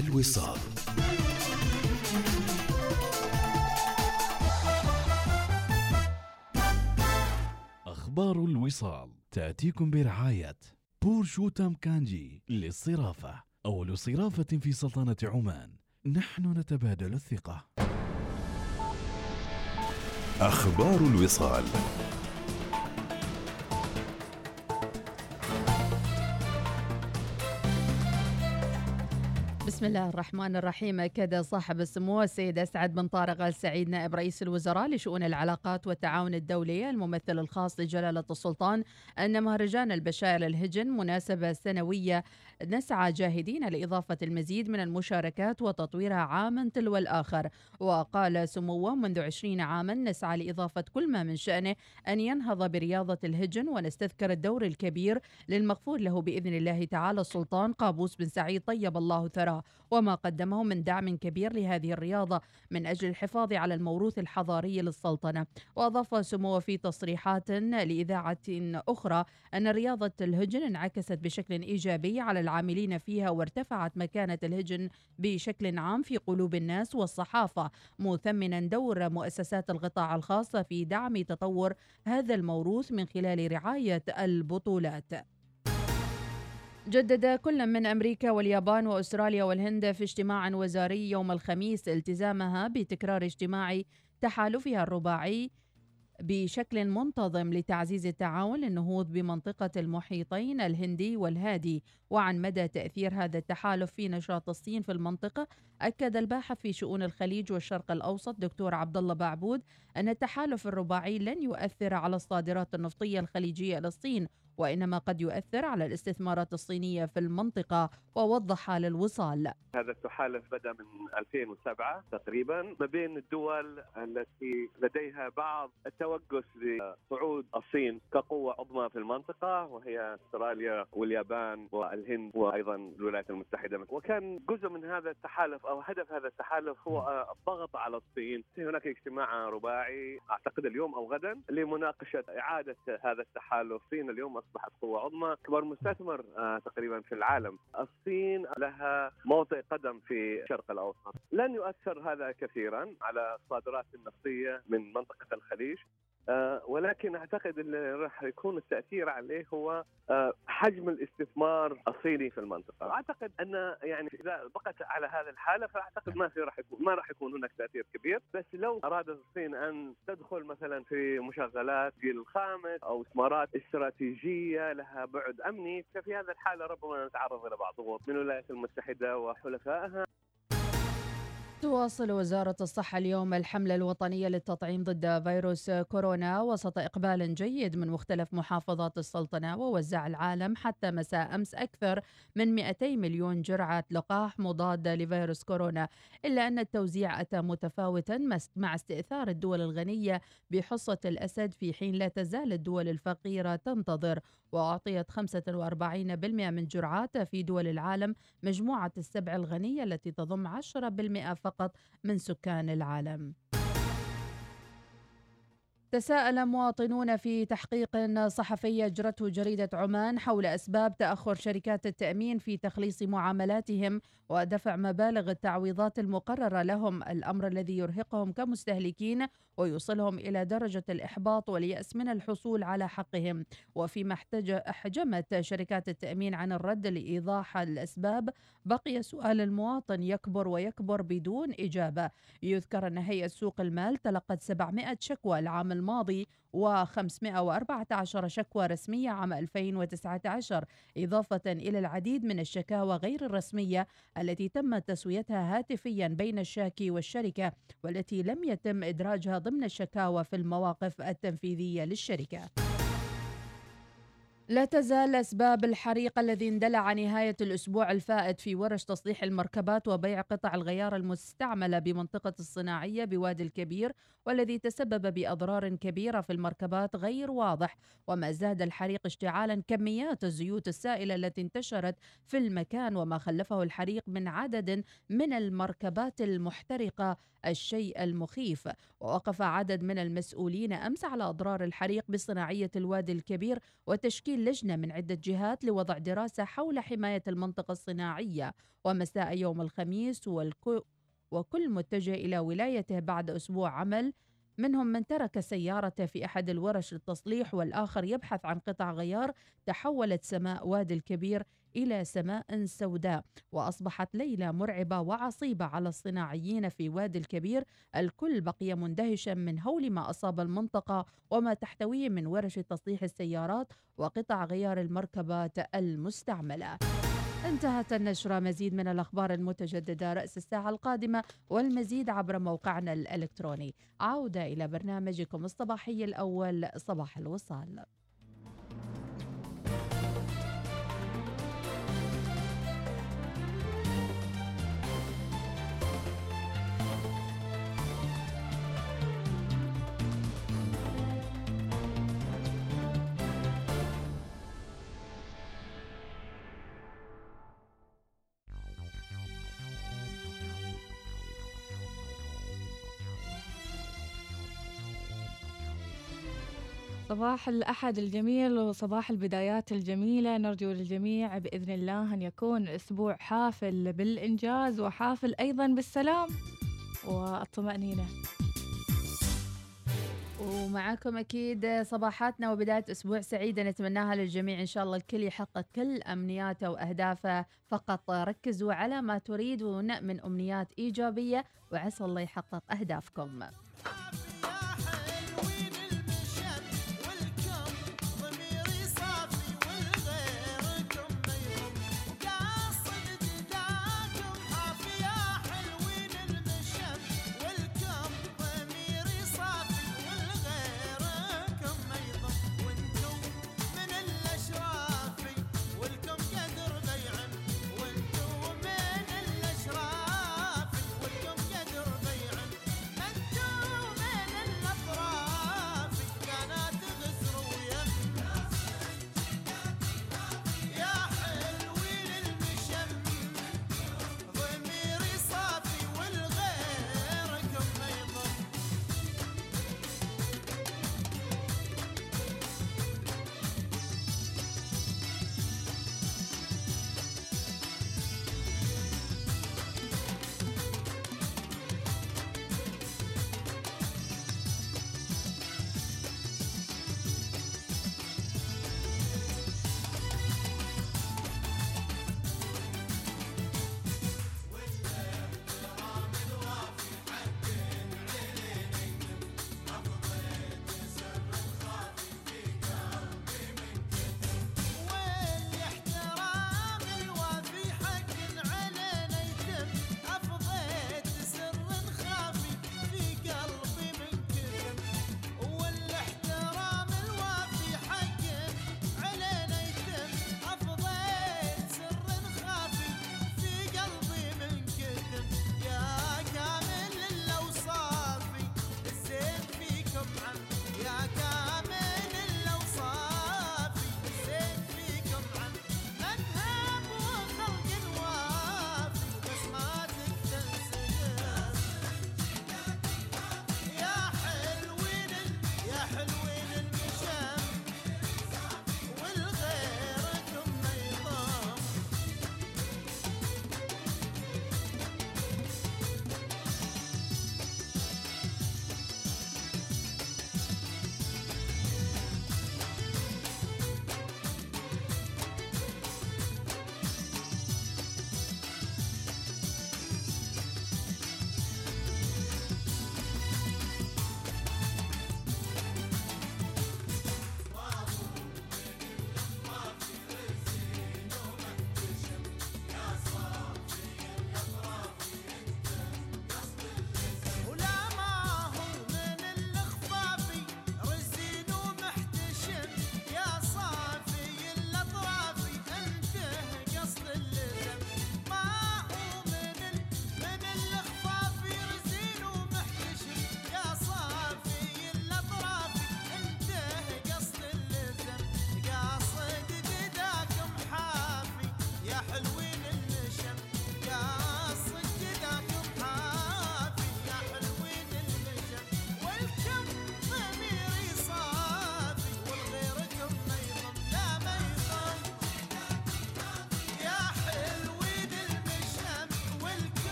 الوصال. أخبار الوصال تأتيكم برعاية بورشوتام كانجي للصرافة. أول صرافة في سلطنة عمان. نحن نتبادل الثقة. أخبار الوصال. بسم الله الرحمن الرحيم. أكد صاحب السمو السيد أسعد بن طارق آل سعيد نائب رئيس الوزراء لشؤون العلاقات والتعاون الدولي الممثل الخاص لجلالة السلطان أن مهرجان البشائر الهجن مناسبة سنوية نسعى جاهدين لإضافة المزيد من المشاركات وتطويرها عاما تلو الآخر. وقال سموه منذ عشرين عاما نسعى لإضافة كل ما من شأنه أن ينهض برياضة الهجن ونستذكر الدور الكبير للمغفور له بإذن الله تعالى السلطان قابوس بن سعيد طيب الله ثراه. وما قدمه من دعم كبير لهذه الرياضة من أجل الحفاظ على الموروث الحضاري للسلطنة. وأضاف سموه في تصريحات لإذاعة أخرى أن رياضة الهجن انعكست بشكل إيجابي على العاملين فيها وارتفعت مكانة الهجن بشكل عام في قلوب الناس والصحافة مثمنا دور مؤسسات القطاع الخاص في دعم تطور هذا الموروث من خلال رعاية البطولات. جدد كل من أمريكا واليابان وأستراليا والهند في اجتماع وزاري يوم الخميس التزامها بتكرار اجتماع تحالفها الرباعي بشكل منتظم لتعزيز التعاون للنهوض بمنطقة المحيطين الهندي والهادي. وعن مدى تأثير هذا التحالف في نشاط الصين في المنطقة أكد الباحث في شؤون الخليج والشرق الأوسط دكتور عبد الله بعبود أن التحالف الرباعي لن يؤثر على الصادرات النفطية الخليجية للصين وإنما قد يؤثر على الاستثمارات الصينية في المنطقة ووضح للوصال. هذا التحالف بدأ من 2007 تقريبا ما بين الدول التي لديها بعض التوجس لصعود الصين كقوة عظمى في المنطقة وهي أستراليا واليابان والهند وأيضا الولايات المتحدة وكان جزء من هذا التحالف أو هدف هذا التحالف هو الضغط على الصين. هناك اجتماع رباعي أعتقد اليوم أو غدا لمناقشة إعادة هذا التحالف. الصين اليوم أصبحت قوة عظمى أكبر مستثمر آه تقريبا في العالم. الصين لها موطئ قدم في الشرق الأوسط. لن يؤثر هذا كثيرا على الصادرات النفطية من منطقة الخليج. آه ولكن أعتقد اللي راح يكون التأثير عليه هو آه حجم الاستثمار الصيني في المنطقة، واعتقد أن يعني إذا بقت على هذه الحالة فأعتقد ما في راح يكون ما راح يكون هناك تأثير كبير، بس لو ارادت الصين أن تدخل مثلا في مشغلات جيل الخامس أو استثمارات استراتيجية لها بعد أمني ففي هذه الحالة ربما نتعرض إلى بعض الضغوط من الولايات المتحدة وحلفائها. تواصل وزارة الصحة اليوم الحملة الوطنية للتطعيم ضد فيروس كورونا وسط إقبال جيد من مختلف محافظات السلطنة ووزع العالم حتى مساء أمس أكثر من 200 مليون جرعة لقاح مضاد لفيروس كورونا إلا أن التوزيع أتى متفاوتا مع استئثار الدول الغنية بحصة الأسد في حين لا تزال الدول الفقيرة تنتظر وأعطيت 45% من جرعات في دول العالم مجموعة السبع الغنية التي تضم 10% فقط. من سكان العالم. تساءل مواطنون في تحقيق صحفي اجرته جريدة عمان حول أسباب تأخر شركات التأمين في تخليص معاملاتهم ودفع مبالغ التعويضات المقررة لهم. الأمر الذي يرهقهم كمستهلكين ويوصلهم إلى درجة الإحباط واليأس من الحصول على حقهم. وفيما أحجمت شركات التأمين عن الرد لإيضاح الأسباب بقي سؤال المواطن يكبر ويكبر بدون إجابة. يذكر أن هيئة سوق المال تلقت 700 شكوى العام الماضي و514 شكوى رسمية عام 2019 إضافة إلى العديد من الشكاوى غير الرسمية التي تم تسويتها هاتفيا بين الشاكي والشركة والتي لم يتم إدراجها ضمن الشكاوى في المواقف التنفيذية للشركة. لا تزال أسباب الحريق الذي اندلع نهاية الأسبوع الفائت في ورش تصليح المركبات وبيع قطع الغيار المستعملة بمنطقة الصناعية بوادي الكبير والذي تسبب بأضرار كبيرة في المركبات غير واضح. وما زاد الحريق اشتعالا كميات الزيوت السائلة التي انتشرت في المكان وما خلفه الحريق من عدد من المركبات المحترقة الشيء المخيف. ووقف عدد من المسؤولين أمس على أضرار الحريق بصناعية الوادي الكبير وتشكيل تشكيل لجنة من عدة جهات لوضع دراسة حول حماية المنطقة الصناعية ومساء يوم الخميس والكو وكل متجه إلى ولايته بعد أسبوع عمل منهم من ترك سيارته في أحد الورش للتصليح والآخر يبحث عن قطع غيار تحولت سماء وادي الكبير إلى سماء سوداء وأصبحت ليلة مرعبة وعصيبة على الصناعيين في وادي الكبير. الكل بقي مندهشا من هول ما أصاب المنطقة وما تحتويه من ورش تصليح السيارات وقطع غيار المركبات المستعملة. انتهت النشرة. مزيد من الأخبار المتجددة رأس الساعة القادمة والمزيد عبر موقعنا الإلكتروني. عودة إلى برنامجكم الصباحي الأول صباح الوصال. صباح الأحد الجميل وصباح البدايات الجميلة. نرجو للجميع بإذن الله أن يكون أسبوع حافل بالإنجاز وحافل أيضا بالسلام والطمأنينة ومعاكم أكيد صباحاتنا وبداية أسبوع سعيدة. نتمناها للجميع إن شاء الله الكل يحقق كل أمنياته وأهدافه. فقط ركزوا على ما تريدون من أمنيات إيجابية وعسى الله يحقق أهدافكم.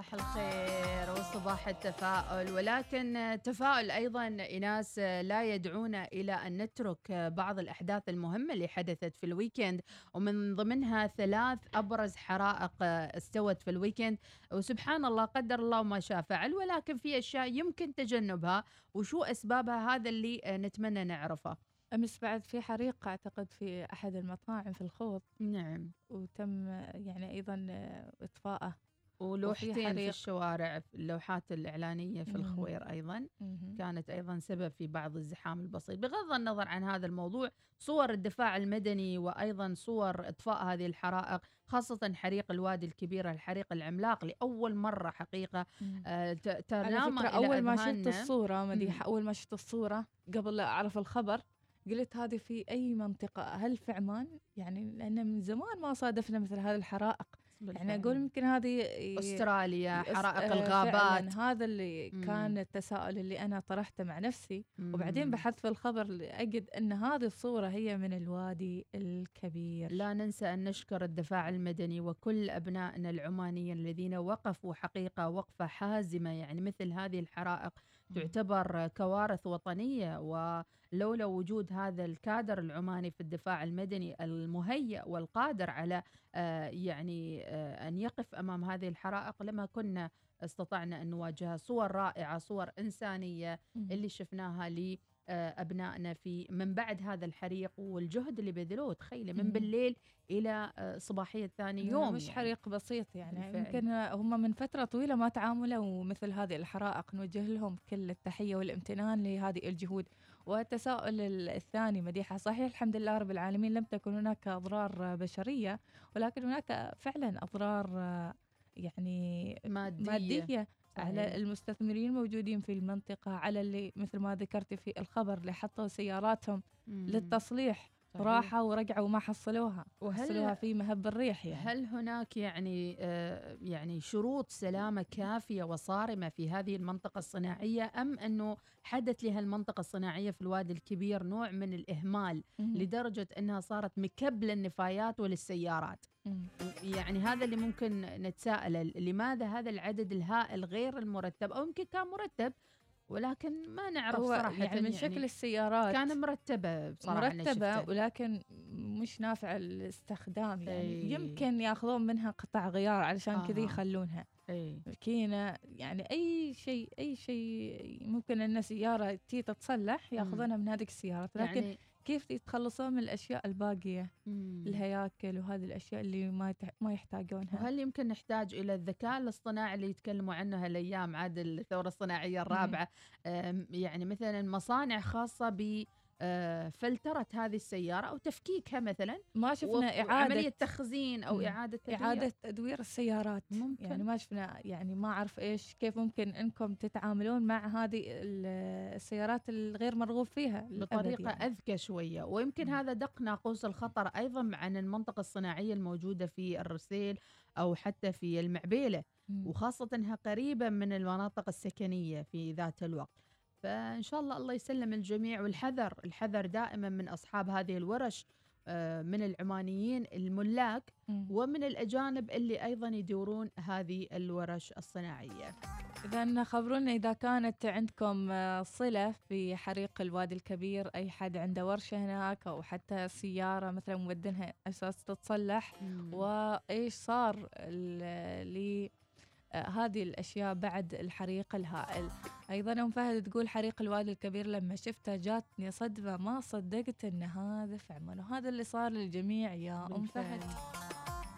صباح الخير وصباح التفاؤل. ولكن تفاؤل أيضا ايناس لا يدعونا إلى أن نترك بعض الأحداث المهمة اللي حدثت في ال weekend ومن ضمنها ثلاث أبرز حرائق استوت في ال weekend. وسبحان الله قدر الله ما شاء فعل ولكن في أشياء يمكن تجنبها. وشو أسبابها؟ هذا اللي نتمنى نعرفه. أمس بعد في حريق أعتقد في أحد المطاعم في الخوض. نعم. وتم يعني أيضا اطفائه ولوحتين في. الشوارع اللوحات الإعلانية في. الخوير أيضا. كانت أيضا سبب في بعض الزحام البسيط بغض النظر عن هذا الموضوع صور الدفاع المدني وأيضا صور إطفاء هذه الحرائق خاصة حريق الوادي الكبير الحريق العملاق لأول مرة حقيقة. آه، ت- على تنام فكرة أول ما شفت. الصورة مديحة. أول ما شفت الصورة قبل لا أعرف الخبر قلت هذه في أي منطقة هل في عمان يعني لأن من زمان ما صادفنا مثل هذه الحرائق يعني. أقول يمكن هذه أستراليا أس- حرائق آه، الغابات هذا اللي مم. كان التساؤل اللي أنا طرحته مع نفسي وبعدين مم. بحثت في الخبر أجد أن هذه الصورة هي من الوادي الكبير لا ننسى أن نشكر الدفاع المدني وكل أبنائنا العمانيين الذين وقفوا حقيقة وقفة حازمة يعني مثل هذه الحرائق تعتبر كوارث وطنية ولولا وجود هذا الكادر العماني في الدفاع المدني المهيأ والقادر على آه، يعني آه، أن يقف أمام هذه الحرائق لما كنا استطعنا أن نواجهها صور رائعة صور إنسانية. اللي شفناها لأبنائنا في من بعد هذا الحريق والجهد اللي بذلوه تخيلي من. بالليل إلى آه، صباحية ثاني يوم مش يعني. حريق بسيط يعني بالفعل. يمكن هم من فترة طويلة ما تعاملوا مثل هذه الحرائق نوجه لهم كل التحية والامتنان لهذه الجهود والتساؤل ال- الثاني مديحة صحيح الحمد لله رب العالمين لم تكن هناك أضرار بشرية ولكن هناك فعلا أضرار آه، يعني مادية, مادية على. المستثمرين الموجودين في المنطقة على اللي مثل ما ذكرتي في الخبر اللي حطوا سياراتهم مم. للتصليح صحيح. راحوا ورجعوا وما حصلوها وهل- حصلوها في مهب الريح يعني هل هناك يعني آه، يعني شروط سلامة كافية وصارمة في هذه المنطقة الصناعية أم أنه حدث لها المنطقة الصناعية في الوادي الكبير نوع من الإهمال مم. لدرجة أنها صارت مكب للنفايات وللسيارات مم. يعني هذا اللي ممكن نتساءل لماذا هذا العدد الهائل غير المرتب أو يمكن كان مرتب ولكن ما نعرف صراحة يعني من شكل السيارات كان مرتبة بصراحة مرتبة. ولكن مش نافع الاستخدام يعني. يمكن ياخذون منها قطع غيار علشان كذا آه. يخلونها إيه. ماكينة يعني أي شيء أي شيء ممكن أن سيارة تي تتصلح ياخذونها من هذيك السيارات لكن يعني كيف يتخلصون من الأشياء الباقية؟ مم. الهياكل وهذه الأشياء اللي ما يتح- ما يحتاجونها. وهل يمكن نحتاج إلى الذكاء الاصطناعي؟ اللي يتكلموا عنه هالأيام عاد الثورة الصناعية الرابعة. يعني مثلا مصانع خاصة ب آه، فلترة هذه السيارة أو تفكيكها مثلا ما شفنا إعادة عملية تخزين أو مم. إعادة تدوير. إعادة تدوير السيارات ممكن. يعني ما شفنا يعني ما أعرف إيش كيف ممكن إنكم تتعاملون مع هذه ال- السيارات الغير مرغوب فيها بطريقة يعني. أذكى شوية ويمكن مم. هذا دق ناقوس الخطر أيضا عن المنطقة الصناعية الموجودة في الرسيل أو حتى في المعبيلة مم. وخاصة أنها قريبة من المناطق السكنية في ذات الوقت فإن شاء الله الله يسلم الجميع والحذر. الحذر دائما من أصحاب هذه الورش آه، من العمانيين الملاك. ومن الأجانب اللي أيضا يدورون هذه الورش الصناعية. إذا خبرونا إذا كانت عندكم آه، صلة في حريق الوادي الكبير أي حد عنده ورشة هناك أو حتى سيارة مثلا مودنها أساس تتصلح وإيش صار آه، هذه الأشياء بعد الحريق الهائل. أيضا أم فهد تقول حريق الوادي الكبير لما شفته جاتني صدمة ما صدقت أن هذا في عمان وهذا اللي صار للجميع يا أم فهد.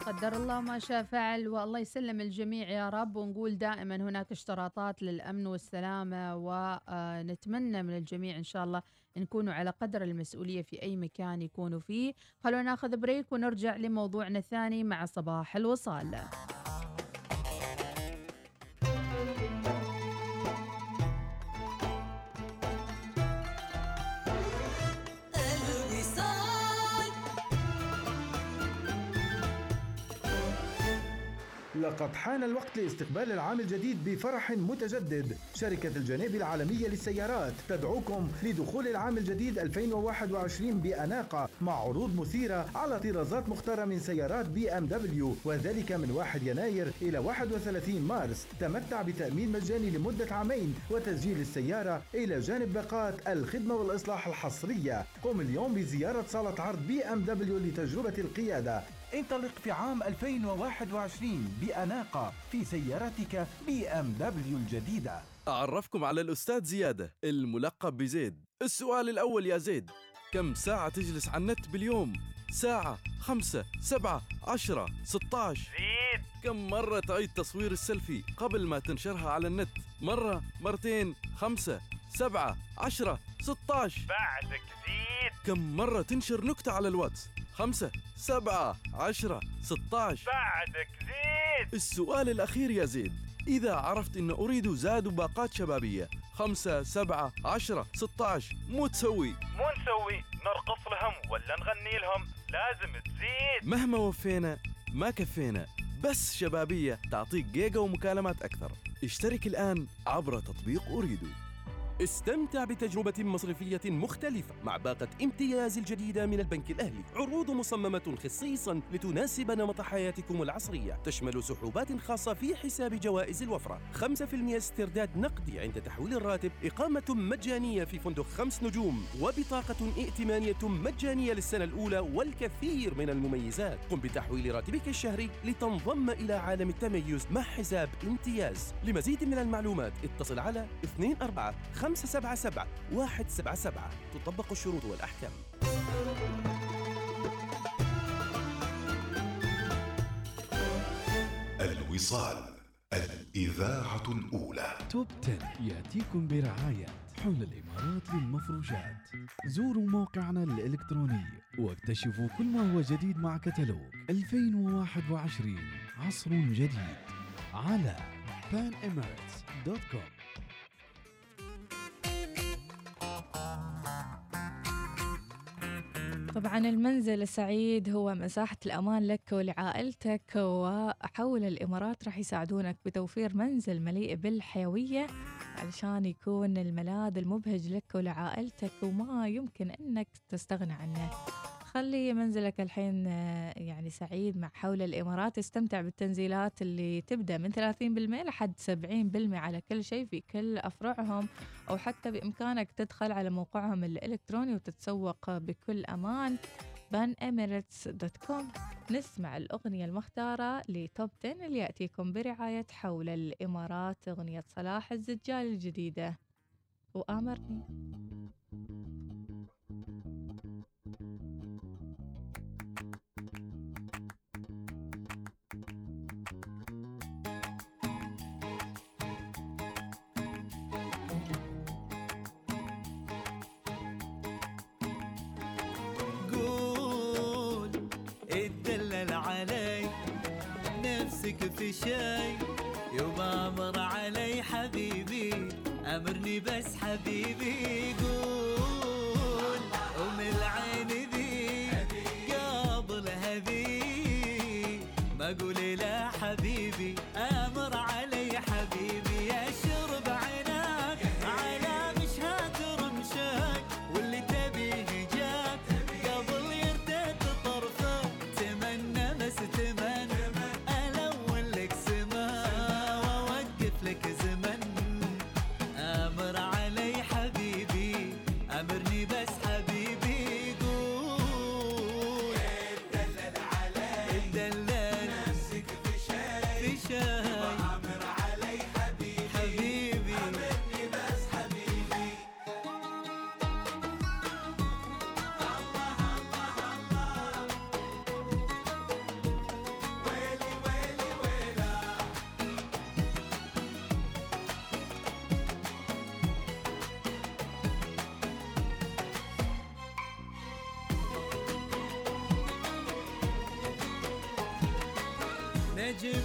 قدر الله ما شاء فعل والله يسلم الجميع يا رب. ونقول دائما هناك اشتراطات للأمن والسلامة ونتمنى من الجميع إن شاء الله نكونوا على قدر المسؤولية في أي مكان يكونوا فيه. خلونا ناخذ بريك ونرجع لموضوعنا الثاني مع صباح الوصال. لقد حان الوقت لاستقبال العام الجديد بفرح متجدد. شركة الجناب العالمية للسيارات تدعوكم لدخول العام الجديد 2021 بأناقة مع عروض مثيرة على طرازات مختارة من سيارات بي إم دبليو. وذلك من 1 يناير إلى 31 مارس. تمتع بتأمين مجاني لمدة عامين وتسجيل السيارة إلى جانب باقات الخدمة والإصلاح الحصرية. قم اليوم بزيارة صالة عرض بي إم دبليو لتجربة القيادة. انطلق في عام 2021 بأناقة في سيارتك بي إم دبليو الجديدة أعرفكم على الأستاذ زيادة الملقب بزيد السؤال الأول يا زيد كم ساعة تجلس على النت باليوم؟ ساعة خمسة سبعة عشرة ستة عشر زيد كم مرة تعيد تصوير السيلفي قبل ما تنشرها على النت؟ مرة مرتين خمسة سبعة عشرة ستة عشر بعدك زيد كم مرة تنشر نكتة على الواتس؟ خمسة سبعة عشرة ستة عشر بعدك زيد. السؤال الأخير يا زيد. إذا عرفت إن أريد زاد باقات شبابية خمسة سبعة عشرة ستة عشر مو تسوي؟ مو نسوي. نرقص لهم ولا نغني لهم. لازم تزيد. مهما وفينا ما كفينا. بس شبابية تعطيك جيجا ومكالمات أكثر. اشترك الآن عبر تطبيق أريدو. استمتع بتجربة مصرفية مختلفة مع باقة امتياز الجديدة من البنك الأهلي. عروض مصممة خصيصا لتناسب نمط حياتكم العصرية. تشمل سحوبات خاصة في حساب جوائز الوفرة. 5% استرداد نقدي عند تحويل الراتب. إقامة مجانية في فندق خمس نجوم. وبطاقة ائتمانية مجانية للسنة الأولى والكثير من المميزات. قم بتحويل راتبك الشهري لتنضم إلى عالم التميز مع حساب امتياز. لمزيد من المعلومات اتصل على 24 577 177 تطبق الشروط والأحكام. الوصال الإذاعة الأولى. توب 10 يأتيكم برعاية حول الإمارات للمفروشات. زوروا موقعنا الإلكتروني واكتشفوا كل ما هو جديد مع كتالوج 2021 عصر جديد. على panemirates.com طبعا المنزل السعيد هو مساحة الأمان لك ولعائلتك وحول الإمارات راح يساعدونك بتوفير منزل مليء بالحيوية علشان يكون الملاذ المبهج لك ولعائلتك وما يمكن أنك تستغنى عنه. خلي منزلك الحين آه، يعني سعيد مع حول الإمارات. استمتع بالتنزيلات اللي تبدأ من 30% لحد 70% على كل شيء في كل أفرعهم أو حتى بإمكانك تدخل على موقعهم الإلكتروني وتتسوق بكل أمان. banemirates.com نسمع الأغنية المختارة لتوب 10 اللي يأتيكم برعاية حول الإمارات أغنية صلاح الزجال الجديدة. وآمرني. نفسك في شي يبا أمر علي حبيبي أمرني بس حبيبي. قول ام العين نجم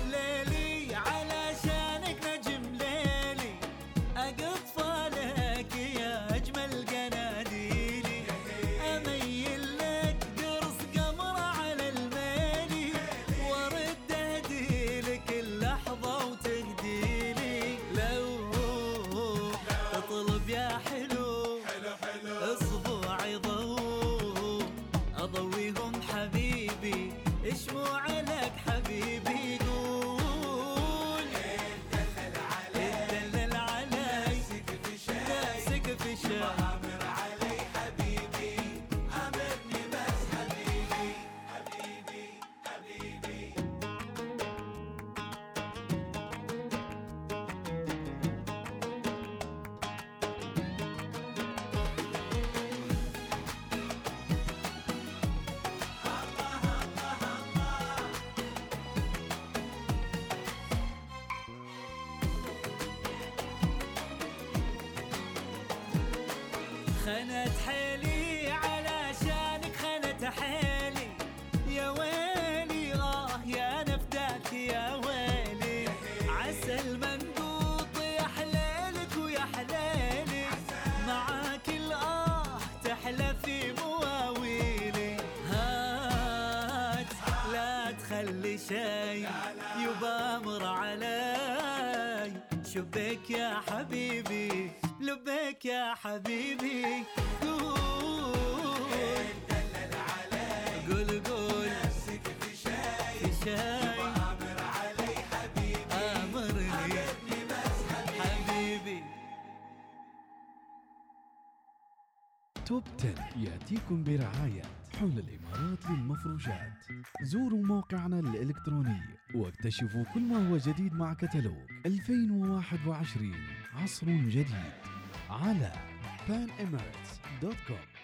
خنت حيلي علشانك خنت حيلي يا ويلي آه يا نفداك يا ويلي. عسى المنقوط يا حليلك ويا حليلي معاك الآه تحلى في مواويلي. هات لا تخلي شي يبا مر علي. شبك يا حبيبي. لبيك يا حبيبي. قول قول قول. في شاي. أمر علي حبيبي. حبيبي توب 10 يأتيكم برعاية حول الإمارات للمفروشات. زوروا موقعنا الإلكتروني واكتشفوا كل ما هو جديد مع كتالوج 2021 عصر جديد. على panemirates.com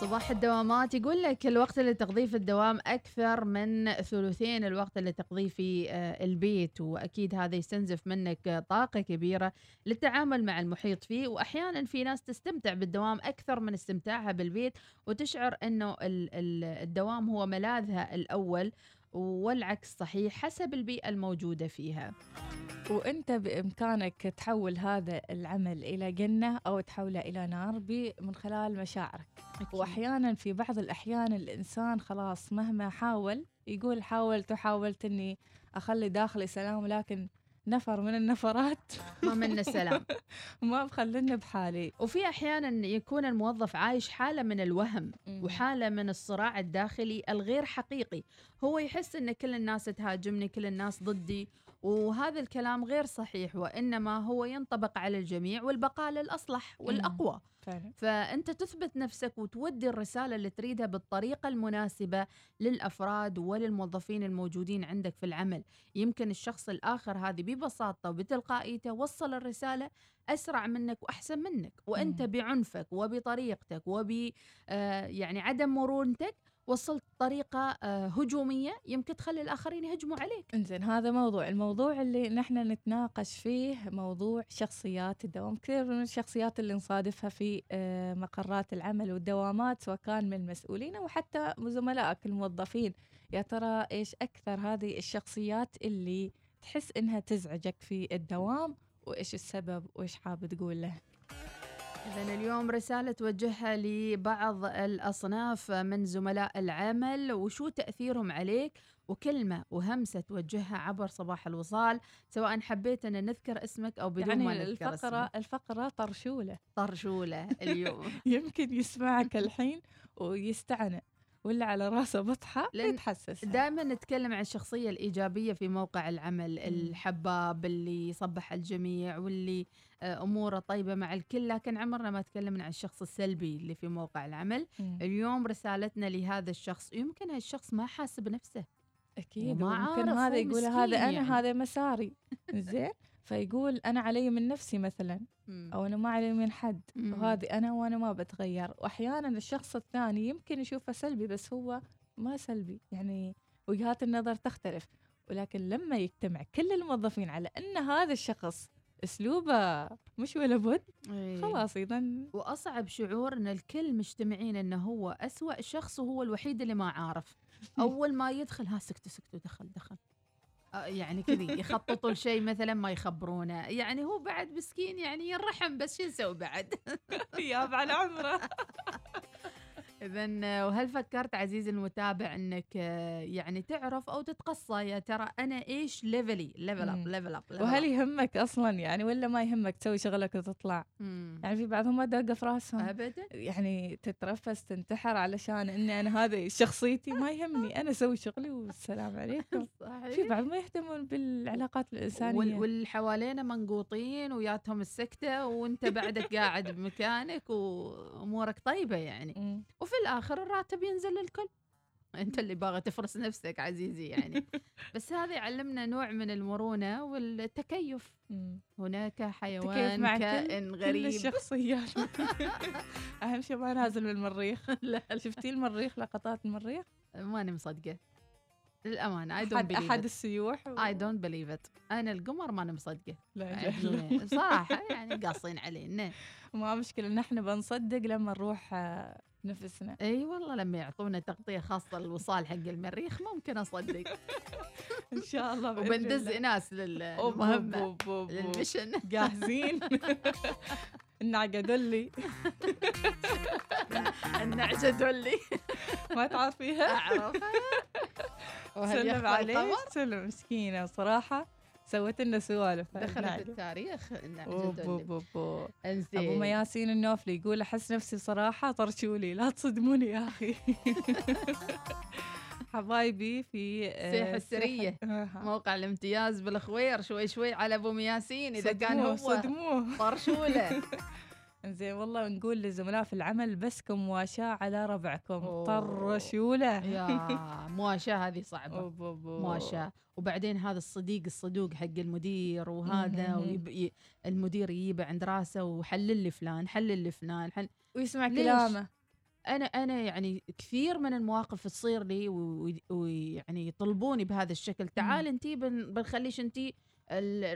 صباح الدوامات. يقول لك الوقت اللي تقضيه في الدوام أكثر من ثلثين الوقت اللي تقضيه في آه، البيت وأكيد هذا يستنزف منك طاقة كبيرة للتعامل مع المحيط فيه. وأحيانا في ناس تستمتع بالدوام أكثر من استمتاعها بالبيت وتشعر أنه ال- ال- الدوام هو ملاذها الأول. والعكس صحيح حسب البيئة الموجودة فيها. وانت بإمكانك تحول هذا العمل إلى جنة أو تحوله إلى نار من خلال مشاعرك. وأحيانا في بعض الأحيان الإنسان خلاص مهما حاول يقول حاولت وحاولت إني أخلي داخلي سلام لكن نفر من النفرات. ما منا سلام. ما مخليني بحالي. وفي أحيانا يكون الموظف عايش حالة من الوهم. وحالة من الصراع الداخلي الغير حقيقي. هو يحس إن كل الناس تهاجمني كل الناس ضدي وهذا الكلام غير صحيح وإنما هو ينطبق على الجميع والبقاء للأصلح والأقوى. فعلا. فأنت تثبت نفسك وتودي الرسالة اللي تريدها بالطريقة المناسبة للأفراد وللموظفين الموجودين عندك في العمل. يمكن الشخص الآخر هذه ببساطة وبتلقائيته وصل الرسالة أسرع منك وأحسن منك وأنت مم. بعنفك وبطريقتك وب آه، يعني عدم مرونتك وصلت طريقة آه، هجومية يمكن تخلي الآخرين يهجموا عليك. إنزين هذا موضوع. الموضوع اللي نحن نتناقش فيه موضوع شخصيات الدوام. كثير من الشخصيات اللي نصادفها في آه، مقرات العمل والدوامات سواء كان من المسؤولين أو حتى زملائك الموظفين. يا ترى إيش أكثر هذه الشخصيات اللي تحس إنها تزعجك في الدوام؟ وإيش السبب؟ وإيش حاب تقول له إذا اليوم رسالة توجهها لبعض الأصناف من زملاء العمل وشو تأثيرهم عليك؟ وكلمة وهمسة توجهها عبر صباح الوصال سواء حبيت أن نذكر اسمك أو بدون ما يعني نذكر الفقرة اسمك. الفقرة طرشولة. طرشولة اليوم. يمكن يسمعك الحين ويستعنى ولا على راسه بطحة يتحسس. دائما نتكلم عن الشخصية الإيجابية في موقع العمل الحباب اللي يصبح الجميع واللي أموره طيبة مع الكل لكن عمرنا ما تكلمنا عن الشخص السلبي اللي في موقع العمل مم. اليوم رسالتنا لهذا الشخص يمكن هالشخص ما حاسب نفسه أكيد عارف هذا يقول هذا أنا يعني. هذا مساري زين فيقول أنا علي من نفسي مثلا. أو أنا ما علي من حد. وهذه أنا وأنا ما بتغير واحيانا الشخص الثاني يمكن يشوفه سلبي بس هو ما سلبي يعني وجهات النظر تختلف ولكن لما يجتمع كل الموظفين على أن هذا الشخص أسلوبه مش ولا بد. إيه. خلاص إذا وأصعب شعور إن الكل مجتمعين إنه هو أسوأ شخص وهو الوحيد اللي ما عارف. أول ما يدخل ها سكتوا سكتوا دخل دخل. آه، يعني كذي يخططوا لشيء مثلا ما يخبرونه. يعني هو بعد مسكين يعني ينرحم بس شو نسوي بعد؟ ياب على عمره. اذا وهل فكرت عزيزي المتابع إنك يعني تعرف أو تتقصى؟ يا ترى أنا إيش level لي level up مم. level up وهل يهمك أصلا يعني ولا ما يهمك تسوي شغلك وتطلع؟ يعني في بعضهم ما دق في راسهم. ابدا؟ يعني تترفس تنتحر علشان إني أنا هذه شخصيتي ما يهمني. أنا أسوي شغلي والسلام عليكم. في صحيح بعض ما يهتمون بالعلاقات الإنسانية. وال- واللي حوالينا منقوطين وياتهم السكتة وأنت بعدك قاعد بمكانك وأمورك طيبة يعني. مم. وفي الآخر الراتب ينزل للكل. أنت اللي باغي تفرس نفسك عزيزي يعني. بس هذا يعلمنا نوع من المرونة والتكيف. هناك حيوان مع كل- كائن كل غريب. الشخصيات. أهم شيء ما نازل من المريخ. لا شفتي المريخ لقطات المريخ؟ ماني مصدقة. للأمانة don't احد believe أحد. السيوح. I don't believe it. أنا القمر ماني مصدقة. لا. يعني صراحة يعني قاصين علينا. ما مشكلة نحن بنصدق لما نروح آه، نفسنا إي والله لما يعطونا تغطية خاصة للوصال حق المريخ ممكن أصدق. إن شاء الله وبندز. ناس للمهمة. للمشن جاهزين النعقة دلي النعجه دولي ما تعرفيها؟ أعرفها. سلم القمر سلم مسكينة صراحة. سوت لنا سوالف. دخلت النعقة. التاريخ. أوب. أبو مياسين النوفلي يقول أحس نفسي صراحة طرشولي. لا تصدموني يا أخي. حبايبي في آه، سيح السرية. موقع الامتياز بالخوير. شوي شوي على أبو مياسين. إذا كان هو صدموه. طرشولة. زين والله نقول للزملاء في العمل بسكم مواشاة على ربعكم أوه. طرشوله يا مواشاة هذه أوب. مواشاة وبعدين هذا الصديق الصدوق حق المدير وهذا. ويب... المدير يجيبه عند راسه وحلل لي فلان حلل لي فلان حل... ويسمع؟ كلامه أنا أنا يعني كثير من المواقف تصير لي ويعني يطلبوني بهذا الشكل تعال انتي بن... بنخليش انتي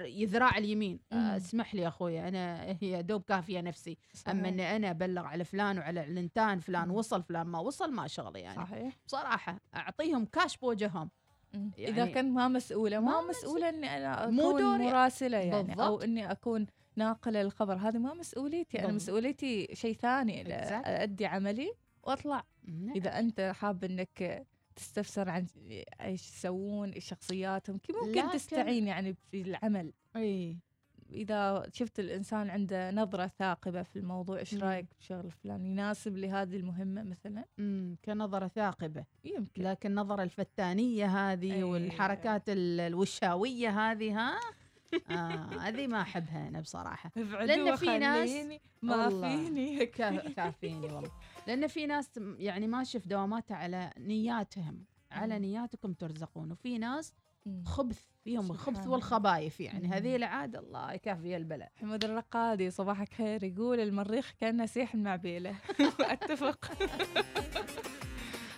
يذراع اليمين. آه، اسمح لي يا أخوي أنا هي دوب كافية نفسي أما صحيح. إني أنا أبلغ على فلان وعلى علنتان فلان. وصل فلان ما وصل ما شغلي يعني صحيح بصراحة أعطيهم كاش بوجههم. يعني إذا كنت ما مسؤولة ما, ما مسؤولة إني أنا مو أكون دوري. مراسلة يعني أو بالضبط. إني أكون ناقلة الخبر هذه ما مسؤوليتي أنا. مسؤوليتي شيء ثاني. أدي عملي وأطلع نعم. إذا أنت حاب إنك تستفسر عن إيش يسوون إيش شخصياتهم كيف ممكن تستعين يعني في العمل. إي. إذا شفت الإنسان عنده نظرة ثاقبة في الموضوع إيش. رأيك بشغل فلان؟ يناسب لهذه المهمة مثلا؟ امم كنظرة ثاقبة. يمكن. لكن النظره الفتانية هذه أي. والحركات ال- الوشاوية هذه ها؟ آه هذه ما أحبها أنا بصراحة لأن في ناس- ما. فيني كا- كافيني والله لأن في ناس يعني ماشيه في دواماتها على نياتهم على مم. نياتكم ترزقون وفي ناس مم. خبث فيهم الخبث. والخبايث يعني. هذه العادة الله يكفي البلاء حمود الرقادي صباحك خير يقول المريخ كانه سيح المعبيله أتفق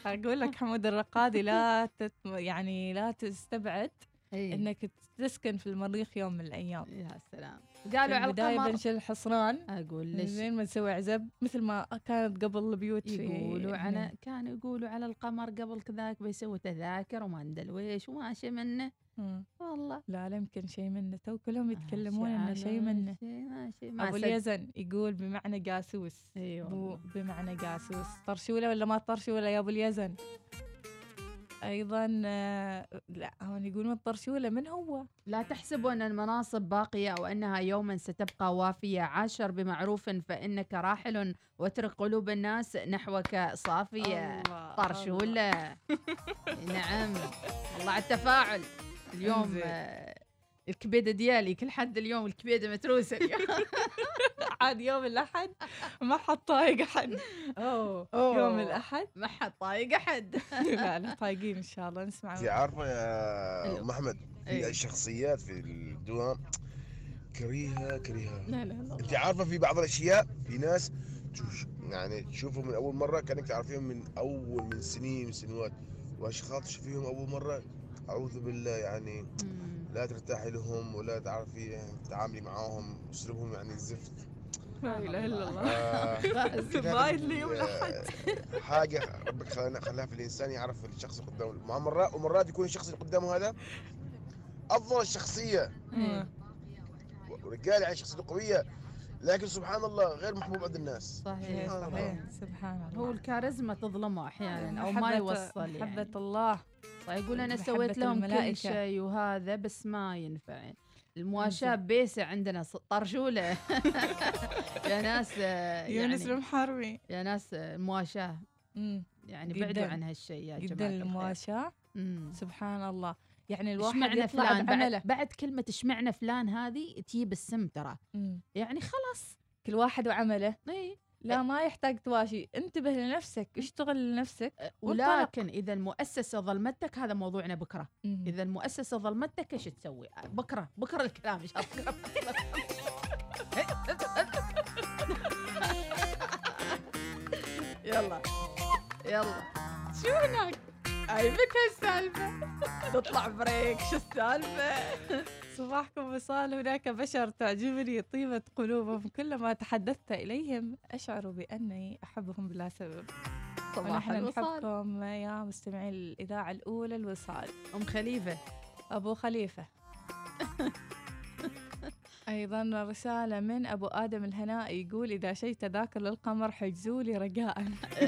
أقول لك حمود الرقادي لا تت... يعني لا تستبعد إيه. إنك تسكن في المريخ يوم من الأيام. يا سلام. قالوا على القمر. بنشيل الحصران. أقول ليش؟ زين ما نسوي عزب. مثل ما كانت قبل البيوت يقولوا على. كانوا يقولوا على القمر قبل كذاك بيسووا تذاكر وما ندري ويش وماشي منه. مم. والله. لا لا يمكن شيء منه. تو كلهم يتكلمون إنه شيء منه. شيء ماشي. ما ابو. اليزن يقول بمعنى جاسوس إي بو والله. بمعنى جاسوس طرشولة ولا ما طرشولة يا أبو اليزن؟ أيضا آه، لا هون يقولون طرشوله من هو؟ لا تحسبوا أن المناصب باقية أو أنها يوما ستبقى وافية. عاشر بمعروف فإنك راحل واترك قلوب الناس نحوك صافية. الله، طرشولة. نعم والله على التفاعل اليوم. الكبيده ديالي كل حد اليوم الكبيده متروسة اليوم. عاد يوم الأحد ما حد طايق أحد. أوه. يوم الأحد. ما حد طايق أحد. لا لا طايقين إن شاء الله. نسمع. انت عارفة يا أيوه. ام احمد أيوه. في شخصيات في الدوام كريهة كريهة. لا لا لا. انت عارفة في بعض الأشياء في ناس يعني تشوفهم من أول مرة كأنك تعرفيهم من أول من سنين من سنوات. وأشخاص تشوفيهم أول مرة أعوذ بالله يعني مم. لا ترتاحي لهم ولا تعرفي تتعاملي معاهم أسلوبهم يعني زفت. لا إله إلا الله. آه، زباين لي يوم الأحد. آه، حاجة ربك خلانا خلاها في الإنسان يعرف الشخص اللي قدامه. مع مرات ومرات يكون الشخص اللي قدامه هذا أفضل شخصيه. ورجال يعني شخصيته قوية لكن سبحان الله غير محبوب عند الناس. صحيح سبحان صحيح. صحيح. سبحان الله. هو الكاريزما تظلمه أحيانا أو ما يوصل يعني. محبة الله. يقول أنا سويت لهم كل. شيء وهذا بس ما ينفع. المواشاة بيسة عندنا ص- طرشولة. يا ناس آه، يونس يعني المحاربي يا ناس آه، المواشاة. يعني جداً. بعدوا عن هالشيء يا جدا جماعة الخير. المواشاة. سبحان الله. يعني الواحد يطلع فلان؟ بعد, بعد كلمة اشمعنى فلان هذه تجيب السم ترى. يعني خلاص. كل واحد وعمله. اي لا ما يحتاج تواشي. انتبه لنفسك اشتغل لنفسك وانطلق. ولكن إذا المؤسسة ظلمتك هذا موضوعنا بكرة. إذا المؤسسة ظلمتك إيش تسوي؟ بكرة بكرة الكلام إن شاء الله. يلا. يلا. شو هناك؟ عيبك هالسالفة؟ تطلع بريك شو السالفة؟ صباحكم وصال هناك بشر تعجبني طيبة قلوبهم. كلما تحدثت إليهم أشعر بأني أحبهم بلا سبب. صباح الوصال. نحبكم يا مستمعي الإذاعة الأولى الوصال. أم خليفة. أبو خليفة. أيضا رسالة من أبو آدم الهنائي يقول إذا شيء تذاكر للقمر حجزوا لي رجاء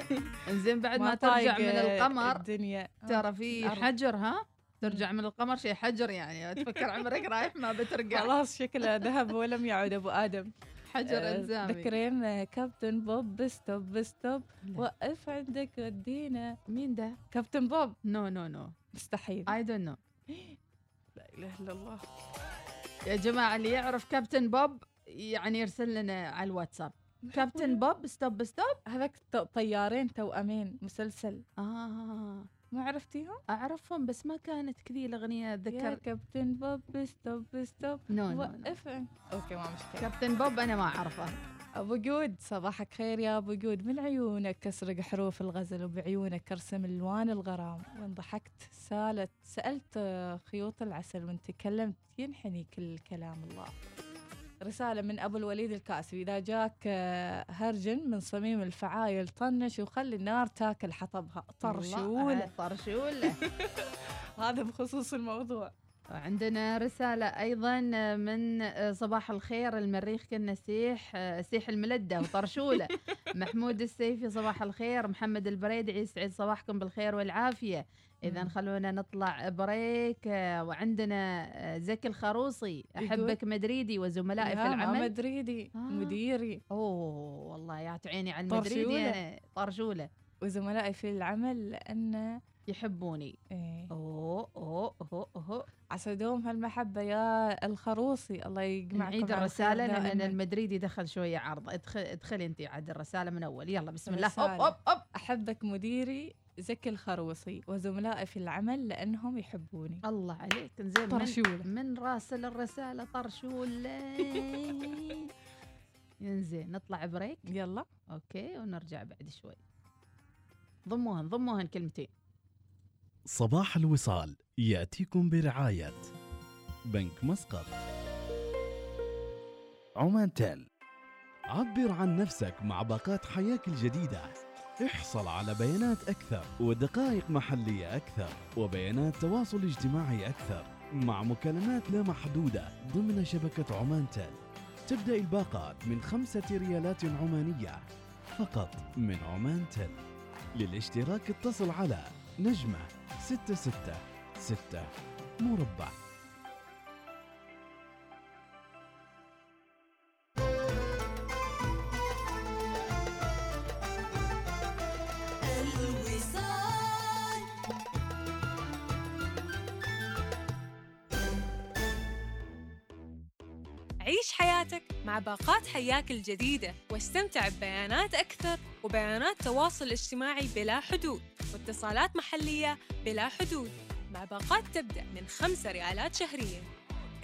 زين بعد ما ترجع من القمر الدنيا. ترى في. حجر ها؟ ترجع من القمر شيء حجر يعني تفكر عمرك رايح ما بترجع. خلاص شكله ذهب ولم يعد أبو آدم. حجر آه، الزامي ذكرين آه، كابتن بوب stop stop لا. وقف عندك ودينا. مين ده؟ كابتن بوب. no no no مستحيل. I don't know لا إله إلا الله. يا جماعة اللي يعرف كابتن بوب يعني يرسل لنا على الواتساب. كابتن بوب stop stop هذاك طيارين توأمين مسلسل. آه. ما عرفتيهم؟ أعرفهم بس ما كانت كذي الأغنية يا اتذكر كابتن بوب stop stop no no. وقف عن- okay ما مشكلة. كابتن بوب أنا ما أعرفه. أبو جود صباحك خير يا أبو جود. من عيونك اسرق حروف الغزل وبعيونك ارسم ألوان الغرام؟ وإن ضحكت سالت سألت آه، خيوط العسل وان تكلمت ينحني كل كلام الله. رسالة من أبو الوليد الكاسبي. إذا جاك آه، هرجن من صميم الفعايل طنش وخلي النار تاكل حطبها. طرشول الله، طرشول هذا بخصوص الموضوع. عندنا رسالة أيضا من صباح الخير المريخ كنا سيح سيح الملدة وطرشولة محمود السيفي صباح الخير محمد البريدعي يسعد صباحكم بالخير والعافية إذا. خلونا نطلع break وعندنا زكي الخروصي أحبك مدريدي وزملائي في العمل مدريدي آه. مديري أوه والله يا عيني على المدريدي طرشولة. أنا طرشولة وزملائي في العمل لأن يحبوني. إيه. أوه أوه أوه أوه. عسى دوم هالمحبة يا الخروصي. الله يجمعكم نعيد الرسالة لأن. المدريدي دخل شوية عرض. ادخل ادخلي أنت عاد الرسالة من أول. يلا بسم الله. هوب هوب هوب أحبك مديري زكي الخروصي وزملائي في العمل لأنهم يحبوني. الله عليك. زين من, طرشولة. من راسل الرسالة طرشول ينزين نطلع break. يلا. okay ونرجع بعد شوي. ضموهن ضموهن كلمتين. صباح الوصال يأتيكم برعاية بنك مسقط. عمان تيل. عبر عن نفسك مع باقات حياك الجديدة. احصل على بيانات أكثر ودقائق محلية أكثر وبيانات تواصل اجتماعي أكثر مع مكالمات لا محدودة ضمن شبكة عمان تيل. تبدأ الباقات من خمسة ريالات عمانية فقط من عمان تيل. للاشتراك اتصل على نجمة ستة ستة ستة مربع. عيش حياتك مع باقات حياك الجديدة واستمتع ببيانات أكثر وبيانات تواصل اجتماعي بلا حدود. واتصالات محلية بلا حدود مع باقات تبدأ من خمسة ريالات شهرياً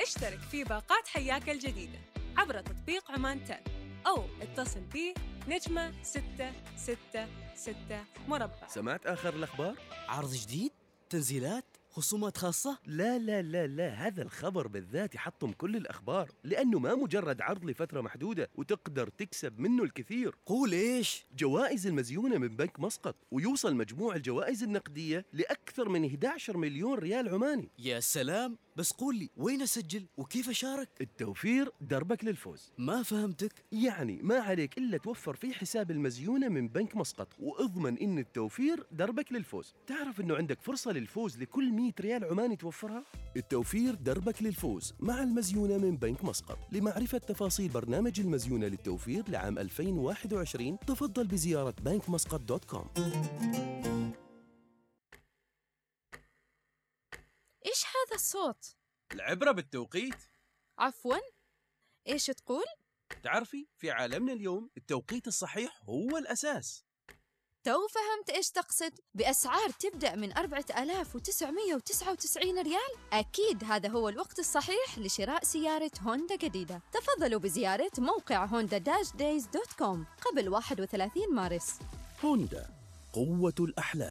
اشترك في باقات حياك الجديدة عبر تطبيق عمان تل أو اتصل بي نجمة ستة ستة ستة مربع سمعت آخر الأخبار؟ عرض جديد؟ تنزيلات؟ خصومات خاصة؟ لا لا لا لا هذا الخبر بالذات يحطم كل الأخبار لأنه ما مجرد عرض لفترة محدودة وتقدر تكسب منه الكثير قول إيش؟ جوائز المزيونة من بنك مسقط ويوصل مجموع الجوائز النقدية لأكثر من 11 مليون ريال عماني يا سلام بس قول لي وين أسجل؟ وكيف أشارك؟ التوفير دربك للفوز. ما فهمتك. يعني ما عليك إلا توفر في حساب المزيونة من بنك مسقط وأضمن إن التوفير دربك للفوز. تعرف إنه عندك فرصة للفوز لكل 100 ريال عماني توفرها؟ التوفير دربك للفوز مع المزيونة من بنك مسقط. لمعرفة تفاصيل برنامج المزيونة للتوفير لعام 2021 تفضل بزيارة بنك مسقط dot com. إيش هذا الصوت؟ العبرة بالتوقيت عفواً؟ إيش تقول؟ تعرفي في عالمنا اليوم التوقيت الصحيح هو الأساس تو فهمت إيش تقصد؟ بأسعار تبدأ من 4999 ريال؟ أكيد هذا هو الوقت الصحيح لشراء سيارة هوندا جديدة تفضلوا بزيارة موقع هوندا dash days dot com قبل 31 مارس هوندا قوة الأحلام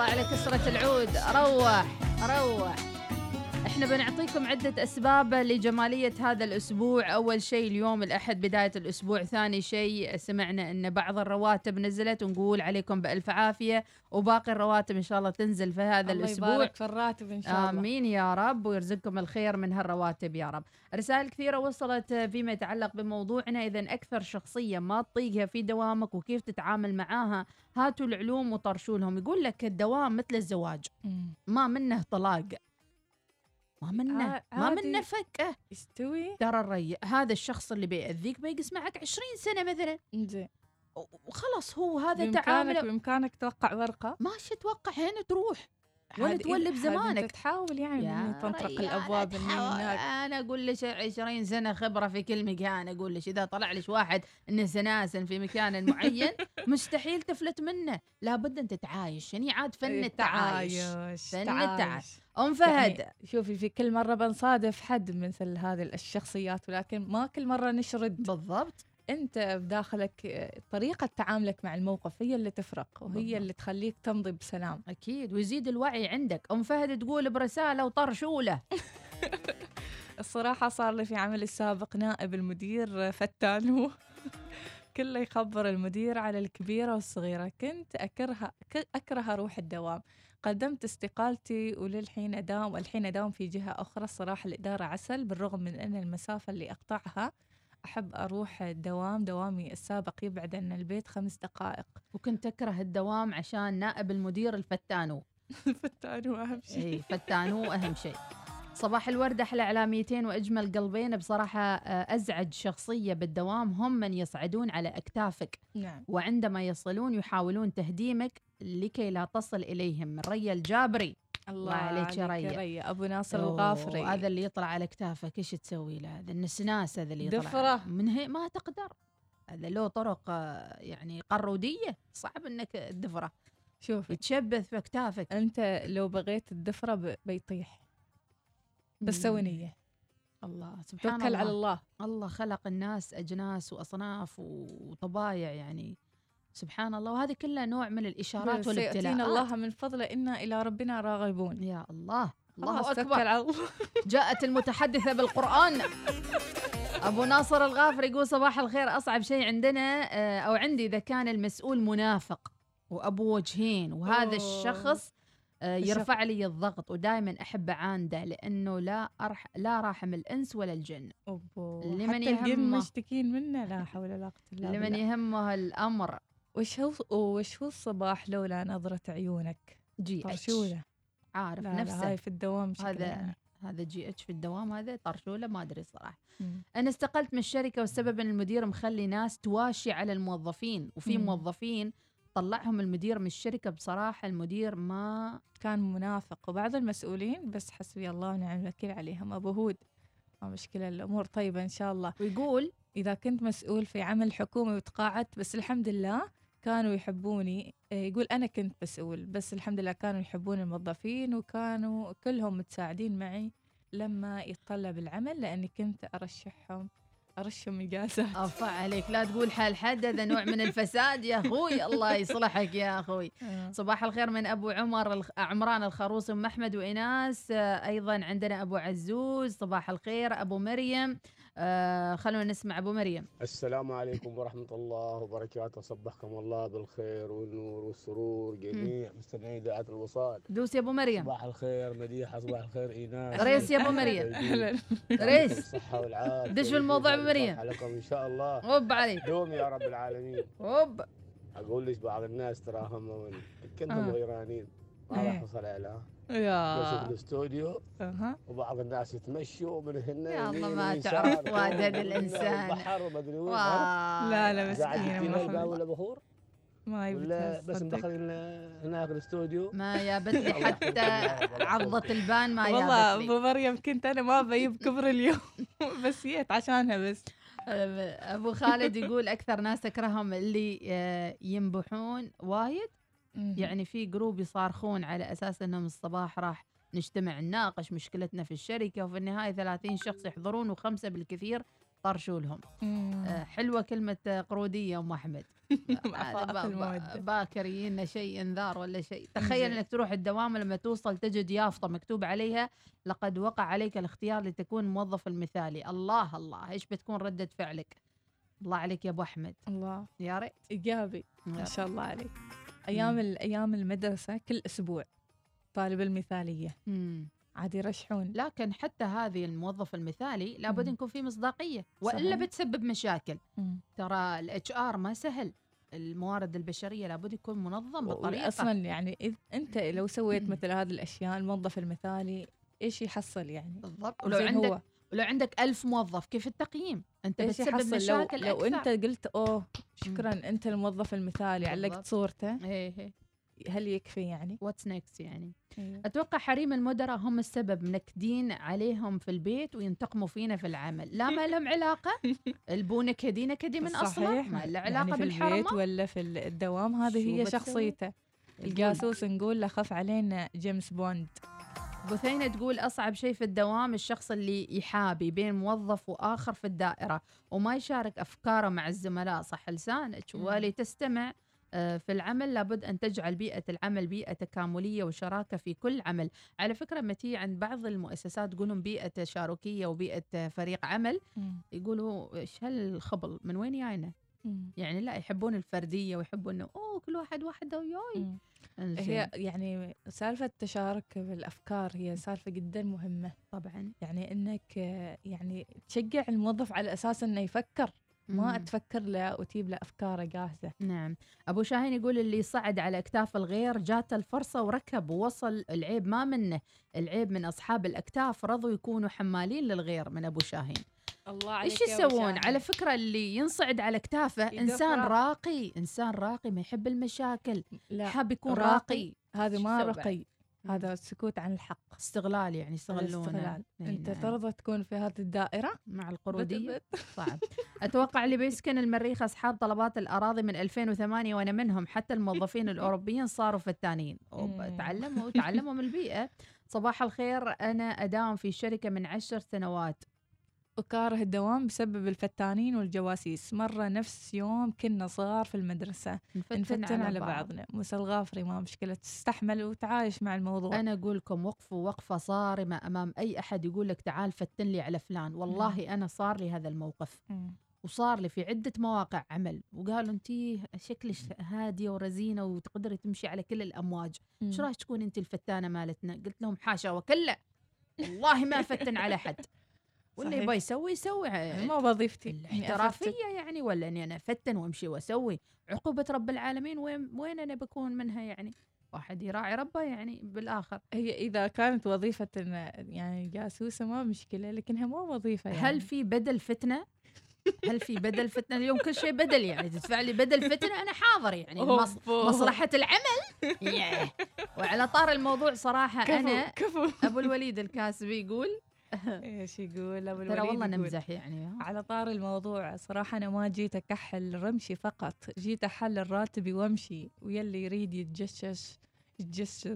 الله على كسرة العود. روح روح. إحنا بنعطيكم عدة أسباب لجمالية هذا الأسبوع. أول شيء اليوم الأحد بداية الأسبوع ثاني شيء سمعنا أن بعض الرواتب نزلت ونقول عليكم بألف عافية وباقي الرواتب إن شاء الله تنزل في هذا الله الأسبوع. يبارك في الراتب إن شاء الله. آمين يا رب ويرزقكم الخير من هالرواتب يا رب. رسائل كثيرة وصلت فيما يتعلق بموضوعنا. إذا أكثر شخصية ما تطيقها في دوامك وكيف تتعامل معاها هاتوا العلوم وطرشوا لهم. يقول لك الدوام مثل الزواج. ما منه طلاق. ما منه ع- ما. منه فكة. يستوي. ترى الري هذا الشخص اللي بيأذيك بيجلس معك 20 سنة مثلا. زين وخلاص هو هذا تعامله. بإمكانك توقع ورقة. ماشي توقع هنا تروح. ولا إيه- بزمانك أنت تحاول يعني تنطرق ريال الأبواب من. هناك. أنا أقول لك 20 سنة خبرة في كل مكان. أقول لك إذا طلع لك واحد إنه سناسن في مكان معين مستحيل تفلت منه. لابد أن تتعايش. يعني عاد فن التعايش. فن التعايش. أم فهد. يعني شوفي في كل مرة بنصادف حد مثل هذه الشخصيات ولكن ما كل مرة نشرد. بالضبط. أنت بداخلك طريقة تعاملك مع الموقف هي اللي تفرق وهي بالضبط. اللي تخليك تمضي بسلام. أكيد ويزيد الوعي عندك. أم فهد تقول برسالة وطرشولة. الصراحة صار لي في عملي السابق نائب المدير فتان كله يخبر المدير على الكبيرة والصغيرة. كنت أكره ك- أكره أروح الدوام. قدمت استقالتي وللحين أداوم والحين أداوم في جهة أخرى. الصراحة الإدارة عسل بالرغم من أن المسافة اللي أقطعها أحب أروح الدوام دوامي السابق يبعد عن البيت خمس دقائق. وكنت تكره الدوام عشان نائب المدير الفتانو. فتانو أهم شيء. إي فتانو أهم شيء. صباح الورد أحلى اعلاميتين وأجمل قلبين بصراحة آه، أزعج شخصية بالدوام. هم من يصعدون على أكتافك. نعم. وعندما يصلون يحاولون تهديمك لكي لا تصل إليهم. من ريا الجابري. الله عليك يا عليك يا ريا. ريا. أبو ناصر الغافري. هذا اللي يطلع على اكتافك إيش تسوي له؟ هذا النسناس هذا اللي يطلع. دفرة. من هي؟ ما تقدر. هذا له طرق آه، يعني قرودية صعب إنك الدفرة. شوف يتشبث في اكتافك أنت لو بغيت الدفرة ب- بيطيح. بس سوي نية. الله سبحان توكل على الله. الله خلق الناس أجناس وأصناف وطبايع يعني. سبحان الله وهذه كلها نوع من الإشارات سيأتينا والابتلاءات. الله من فضله إنا إلى ربنا راغبون. يا الله. الله أكبر. جاءت المتحدثة بالقرآن. أبو ناصر الغافر يقول صباح الخير. أصعب شيء عندنا آه، أو عندي إذا كان المسؤول منافق وأبو وجهين وهذا أوه. الشخص آه،. يرفع لي الضغط ودائما أحب أعانده لأنه لا أرح لا راحم الإنس ولا الجن. أوبو. لمن حتى يهمه؟ مشتكين منه لا حول ولا إلا لمن بالله. يهمه الأمر. وش هو وش هو الصباح لولا نظرة عيونك؟ جي طرشولة عارف لا لا نفسه. هاي في الدوام هذا يعني. هذا GHV الدوام هذا طرشوله ما أدري صراحة. مم. أنا استقلت من الشركة والسبب إن المدير مخلي ناس تواشي على الموظفين وفي مم. موظفين طلعهم المدير من الشركة. بصراحة المدير ما كان منافق. وبعض المسؤولين بس حسبي الله ونعم الوكيل عليهم أبو هود. ما مشكلة الأمور طيبة إن شاء الله. ويقول إذا كنت مسؤول في عمل حكومي وتقاعدت بس الحمد لله كانوا يحبوني. إيه، يقول أنا كنت مسؤول بس الحمد لله كانوا يحبون الموظفين وكانوا كلهم متساعدين معي لما يتطلب العمل لأني كنت أرشحهم أرشهم إجازات أفا عليك. لا تقول حال حد هذا نوع من الفساد. يا أخوي الله يصلحك يا أخوي. آه. صباح الخير من أبو عمر عمران الخروص أم أحمد وإناس. آه، أيضا عندنا أبو عزوز. صباح الخير. أبو مريم. آه خلونا نسمع أبو مريم. السلام عليكم ورحمة الله وبركاته. صبحكم الله بالخير والنور والسرور جميع. مستمعي إذاعة الوصال. دوس يا أبو مريم. صباح الخير مديحة صباح الخير إيناس. ريس يا أبو مريم. ريس. الصحة والعافية. دش في الموضوع أبو مريم. عليكم إن شاء الله. هوب عليك. دوم يا رب العالمين. هوب أقول لك بعض الناس تراهم كلهم آه. غيرانين. ما إيه. راح أوصل عليها يا. بالاستوديو أها. وبعض الناس يتمشوا من هنا يا الله ما تعرف ومن واد هذا هنا الإنسان. والبحر ومدري وين. لا لا مسكين ولا بخور ما ولا بس تصدق. مدخلين هناك الاستوديو. ما جابت لي حتى عضة البان ما والله جابت لي ابو مريم كنت أنا ما بجيب كبر اليوم. بس جيت عشانها بس. أبو خالد يقول أكثر ناس أكرههم اللي آه، ينبحون وايد. يعني في جروب يصارخون على أساس إنهم الصباح راح نجتمع نناقش مشكلتنا في الشركة وفي النهاية 30 شخص يحضرون وخمسة بالكثير طرشوا لهم. آه، حلوة كلمة قرودية أم أحمد. هذا أفاق با- با- المودة. باكر يجينا شيء إنذار ولا شيء. تخيل. إنك تروح الدوام لما توصل تجد يافطة مكتوب عليها لقد وقع عليك الاختيار لتكون الموظف المثالي. الله الله إيش بتكون ردة فعلك؟ الله عليك يا أبو أحمد. الله. يا ريت. إيجابي. ما. شاء الله عليك. أيام أيام المدرسة كل أسبوع طالب المثالية. مم. عاد يرشحون. لكن حتى هذه الموظف المثالي لابد مم. يكون في مصداقية وإلا. بتسبب مشاكل. مم. ترى ال HR ما سهل الموارد البشرية لابد يكون منظم بطريقة. أصلا يعني إذ أنت لو سويت مثل هذه الأشياء الموظف المثالي إيش يحصل يعني؟ بالضبط. ولو عندك هو. ولو عندك ألف موظف كيف التقييم؟ أنت بتسبب لو, مشاكل لو أكثر. انت قلت أوه شكرا أنت الموظف المثالي علقت. صورته. إيه إيه. هل يكفي يعني؟ what's next يعني؟ أيوة. أتوقع حريم المدراء هم السبب منكدين عليهم في البيت وينتقموا فينا في العمل. لا ما لهم علاقة. البو نكدي نكدي من اصله ما له يعني علاقة في البيت بالحرمة. ولا في الدوام هذه هي؟ شخصيته. الجاسوس نقول له خف علينا جيمس بوند. بثينة تقول أصعب شيء في الدوام الشخص اللي يحابي بين موظف وآخر في الدائرة وما يشارك أفكاره مع الزملاء. صح لسانك مم. ولي تستمع آه، في العمل لابد أن تجعل بيئة العمل بيئة تكاملية وشراكة في كل عمل. على فكرة متي عند بعض المؤسسات يقولون بيئة تشاركية وبيئة فريق عمل. يقولوا إيش هالخبل؟ من وين جاينا يعني لا يحبون الفردية ويحبون إنه أوه كل واحد واحدة وياي. هي يعني سالفة التشارك بالأفكار هي سالفة جدا مهمة. طبعا. يعني آه، يعني تشجع الموظف على أساس إنه يفكر ما مم. تفكر له وتجيب له أفكاره جاهزة. نعم. أبو شاهين يقول اللي صعد على أكتاف الغير جاته الفرصة وركب ووصل العيب ما منه. العيب من أصحاب الأكتاف رضوا يكونوا حمالين للغير من أبو شاهين. الله إيش يسوون؟ على فكرة اللي ينصعد على أكتافه يدق إنسان راقي. راقي إنسان راقي ما يحب المشاكل لا حاب يكون راقي. هذا شو ما؟ رقي. هذا السكوت عن الحق. استغلال يعني يستغلونه. استغلال أنت نعم. ترضى تكون في هذه الدائرة؟ مع القرودية؟ بت- صعب. أتوقع اللي بيسكن المريخ أصحاب طلبات الأراضي من 2008 وأنا منهم حتى الموظفين الأوروبيين صاروا فتانين. تعلموا تعلموا من البيئة. صباح الخير أنا أداوم في شركة من عشر سنوات. وكاره الدوام بسبب الفتانين والجواسيس. مرة نفس يوم كنا صغار في المدرسة نفتن نفتن على على, بعض. بعضنا. موسى الغافري ما مشكلة تستحمل وتعايش مع الموضوع. أنا أقول لكم وقفوا وقفه صارمة أمام أي أحد يقول لك تعال فتن لي على فلان. والله أنا صار لي هذا الموقف. مم. وصار لي في عدة مواقع عمل. وقالوا انت شكلك هادية ورزينة وتقدري تمشي على كل الأمواج. إيش. رايك تكون انت الفتانة مالتنا؟ قلت لهم حاشا وكلا والله ما فتن على حد واللي. يبغى يسوي يسوي ما وظيفتي. احترافيه يعني ولا إني أنا أفتن وأمشي وأسوي عقوبة رب العالمين وين وين أنا بكون منها يعني واحد يراعي ربه يعني بالآخر هي إذا كانت وظيفة إن- يعني جاسوسة ما مشكلة لكنها مو وظيفة يعني. هل في بدل فتنة؟ هل في بدل فتنة اليوم كل شيء بدل يعني تدفع لي بدل فتنة أنا حاضر يعني مص... مصلحة العمل. وعلى طار الموضوع صراحة كفو أنا كفو أبو الوليد الكاسبي يقول إيش يقول أبو ترى الوليد والله يقول. نمزح يعني. على طار الموضوع صراحة أنا ما جيت أكحل رمشي فقط جيت أحلل راتبي وأمشي ويلي يريد يتجشش يتجشش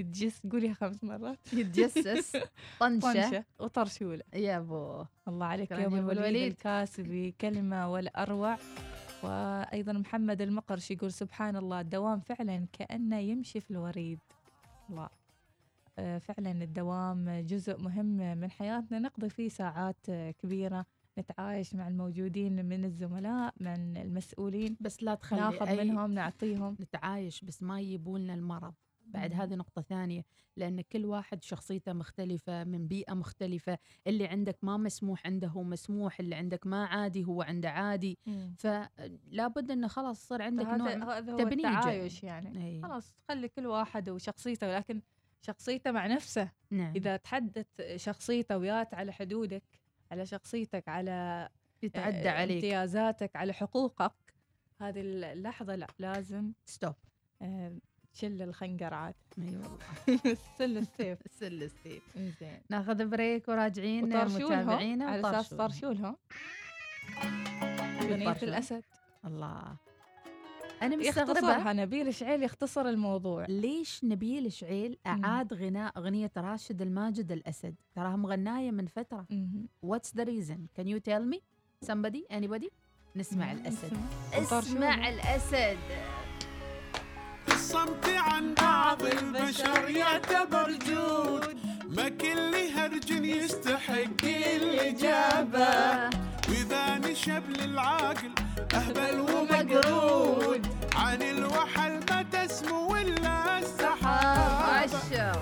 يتجس قوليها خمس مرات. يتجسس طنشة. طنشة وطرشولة. يا ابو الله عليك يا أبو الوليد. الكاسبي كلمة والأروع. وأيضا محمد المقرش يقول سبحان الله الدوام فعلا كأنه يمشي في الوريد. الله. فعلا الدوام جزء مهم من حياتنا. نقضي فيه ساعات كبيرة نتعايش مع الموجودين من الزملاء من المسؤولين بس لا تخلي ناخذ منهم نعطيهم. نتعايش بس ما يجيبوا لنا المرض. بعد. هذه نقطة ثانية لأن كل واحد شخصيته مختلفة من بيئة مختلفة. اللي عندك ما مسموح عنده هو مسموح اللي عندك ما عادي هو عنده عادي. مم. فلا بد أنه خلاص صار عندك نوع هذا هو التعايش يعني. أي. خلاص خلي كل واحد وشخصيته ولكن شخصيته مع نفسه. نعم. إذا تحدت شخصيته ويات على حدودك على شخصيتك على يتعدى آه، عليك. امتيازاتك على حقوقك هذه اللحظة لا لازم stop آه، تشل الخنجر عاد أي والله. سل السيف. سل السيف. زين ناخذ break وراجعين متابعينا على أساس. طرشولهم. اغنية. الأسد. الله. أنا مستغربة. يختصرها نبيل شعيل يختصر الموضوع. ليش نبيل شعيل أعاد غناء أغنية راشد الماجد الأسد؟ تراها مغناية من فترة. مهم. What's the reason? Can you tell me? Somebody? Anybody? نسمع نسمع. اسمع الأسد. الصمت عن بعض البشر يعتبر جود. ما كل هرج يستحق الإجابة. وإذا نشب للعاقل أهبل ومقعود عن الوحل ما تسمو إلا السحابة عشا.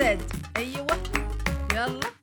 الأسد أيوة. يلا.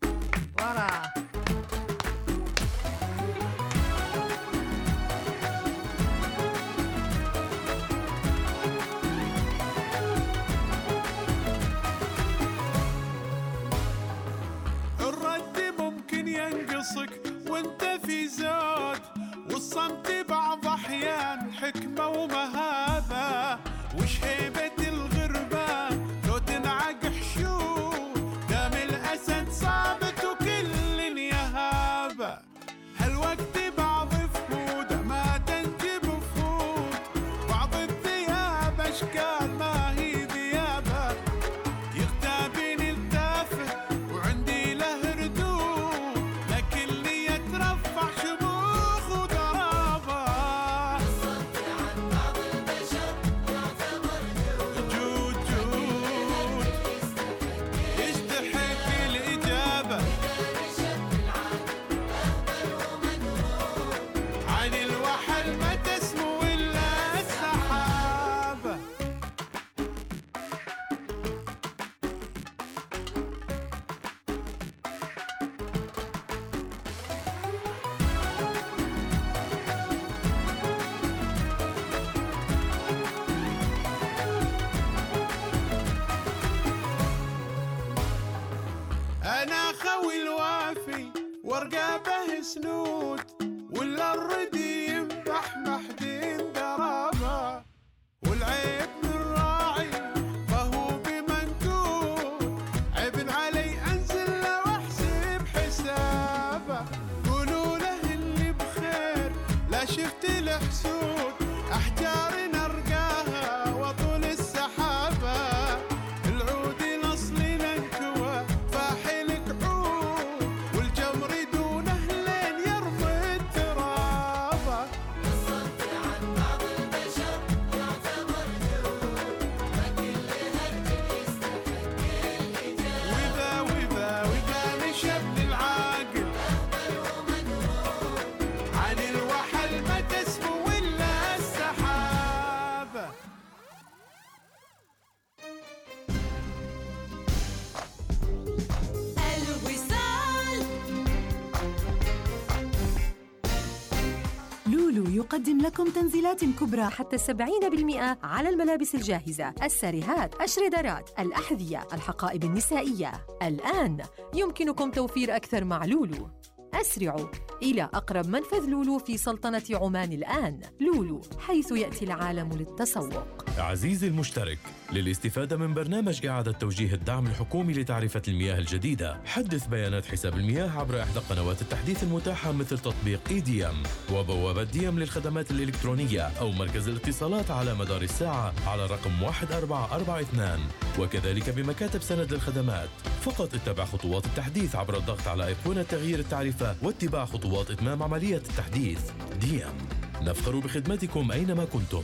يقدم لكم تنزيلات كبرى حتى 70% على الملابس الجاهزة، الساريهات، الشريدرات، الأحذية، الحقائب النسائية. الآن يمكنكم توفير أكثر مع لولو. أسرعوا إلى أقرب منفذ لولو في سلطنة عمان الآن. لولو حيث يأتي العالم للتسوق. عزيزي المشترك للاستفادة من برنامج إعادة توجيه الدعم الحكومي لتعرفة المياه الجديدة حدث بيانات حساب المياه عبر إحدى قنوات التحديث المتاحة مثل تطبيق EDM وبوابة ديم للخدمات الإلكترونية أو مركز الاتصالات على مدار الساعة على الرقم 1442 وكذلك بمكاتب سند الخدمات فقط اتبع خطوات التحديث عبر الضغط على أيقونة تغيير التعرفة واتباع خطوات إتمام عملية التحديث ديم نفخر بخدمتكم أينما كنتم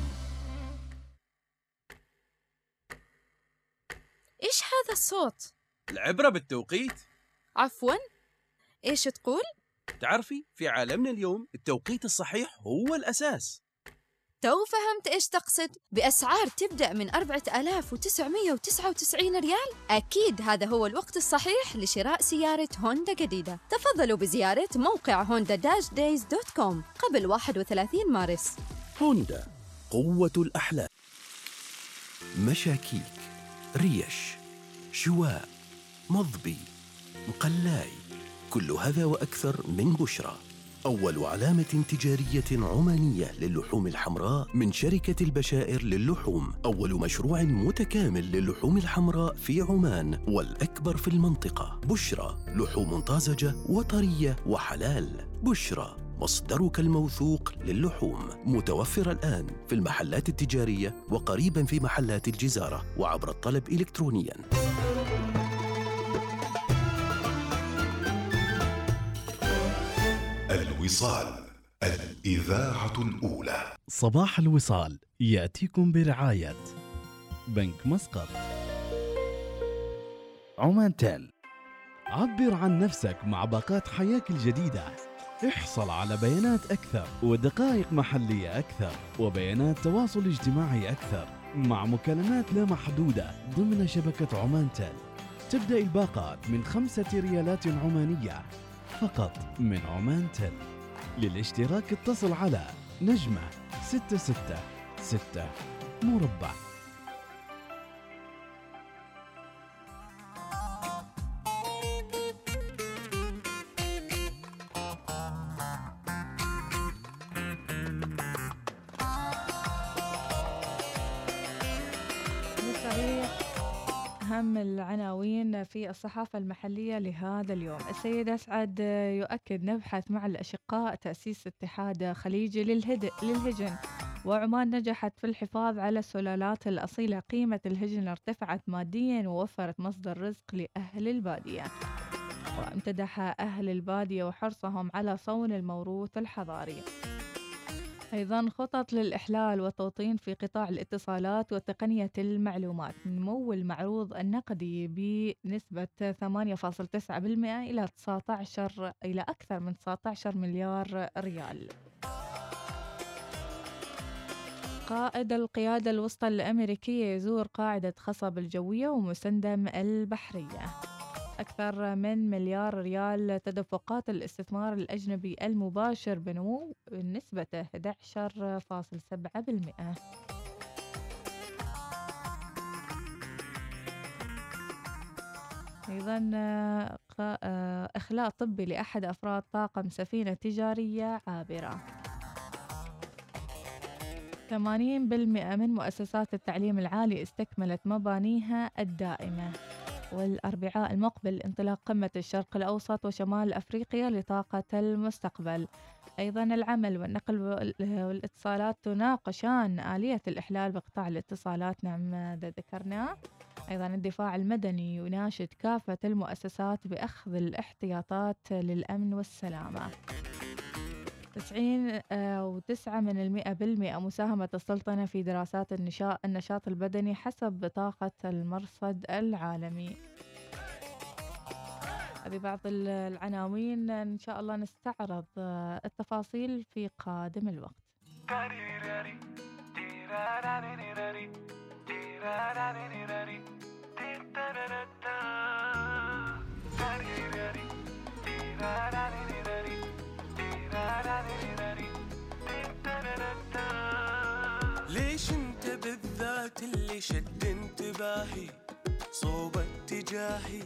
إيش هذا الصوت؟ العبرة بالتوقيت عفواً؟ إيش تقول؟ تعرفي في عالمنا اليوم التوقيت الصحيح هو الأساس تو فهمت إيش تقصد؟ بأسعار تبدأ من 4999 ريال؟ أكيد هذا هو الوقت الصحيح لشراء سيارة هوندا جديدة. تفضلوا بزيارة موقع Honda dash days dot com قبل 31 مارس. هوندا قوة الأحلام. مشاكيك ريش شواء مضبي مقلاي كل هذا وأكثر من بشرى. أول علامة تجارية عمانية للحوم الحمراء من شركة البشائر للحوم. أول مشروع متكامل للحوم الحمراء في عمان والأكبر في المنطقة. بشرى لحوم طازجة وطرية وحلال. بشرى مصدرك الموثوق للحوم. متوفر الآن في المحلات التجارية وقريبا في محلات الجزارة وعبر الطلب إلكترونياً. الوصال الإذاعة الأولى. صباح الوصال يأتيكم برعاية بنك مسقط. عمان تيل. عبر عن نفسك مع باقات حياك الجديدة. احصل على بيانات أكثر ودقائق محلية أكثر وبيانات تواصل اجتماعي أكثر مع مكالمات لا محدودة ضمن شبكة عمان تيل. تبدأ الباقات من خمسة ريالات عمانية فقط من عمان تيل. للاشتراك اتصل على نجمة ستة ستة ستة مربع. بصريح أهم العناوين في الصحافة المحلية لهذا اليوم. السيد أسعد يؤكد نبحث مع الأشقاء تأسيس اتحاد خليجي. للهجن. وعمان نجحت في الحفاظ على السلالات الأصيلة. قيمة الهجن ارتفعت ماديا ووفرت مصدر رزق لأهل البادية. وامتدح أهل البادية وحرصهم على صون الموروث الحضاري. أيضا خطط للإحلال والتوطين في قطاع الاتصالات وتقنية المعلومات. نمو المعروض النقدي بنسبة 8.9% إلى 19 إلى أكثر من 19 مليار ريال. قائد القيادة الوسطى الأمريكية يزور قاعدة خصب الجوية ومسندم البحرية. أكثر من مليار ريال تدفقات الاستثمار الأجنبي المباشر بنمو بنسبة 11.7% أيضا إخلاء طبي لأحد أفراد طاقم سفينة تجارية عابرة. 80% من مؤسسات التعليم العالي استكملت مبانيها الدائمة. والأربعاء المقبل انطلاق قمة الشرق الأوسط وشمال أفريقيا لطاقة المستقبل. أيضا العمل والنقل وال- والإتصالات تناقشان آلية الإحلال بقطاع الاتصالات نعم هذا ذكرناه أيضا الدفاع المدني يناشد كافة المؤسسات بأخذ الاحتياطات للأمن والسلامة. 90 آه، من المئة بالمئة مساهمة السلطنة في دراسات النشاط, النشاط البدني حسب بطاقة المرصد العالمي. هذه بعض ال- العناوين. إن شاء الله نستعرض آه، التفاصيل في قادم الوقت. ليش انت بالذات اللي شد انتباهي؟ صوب اتجاهي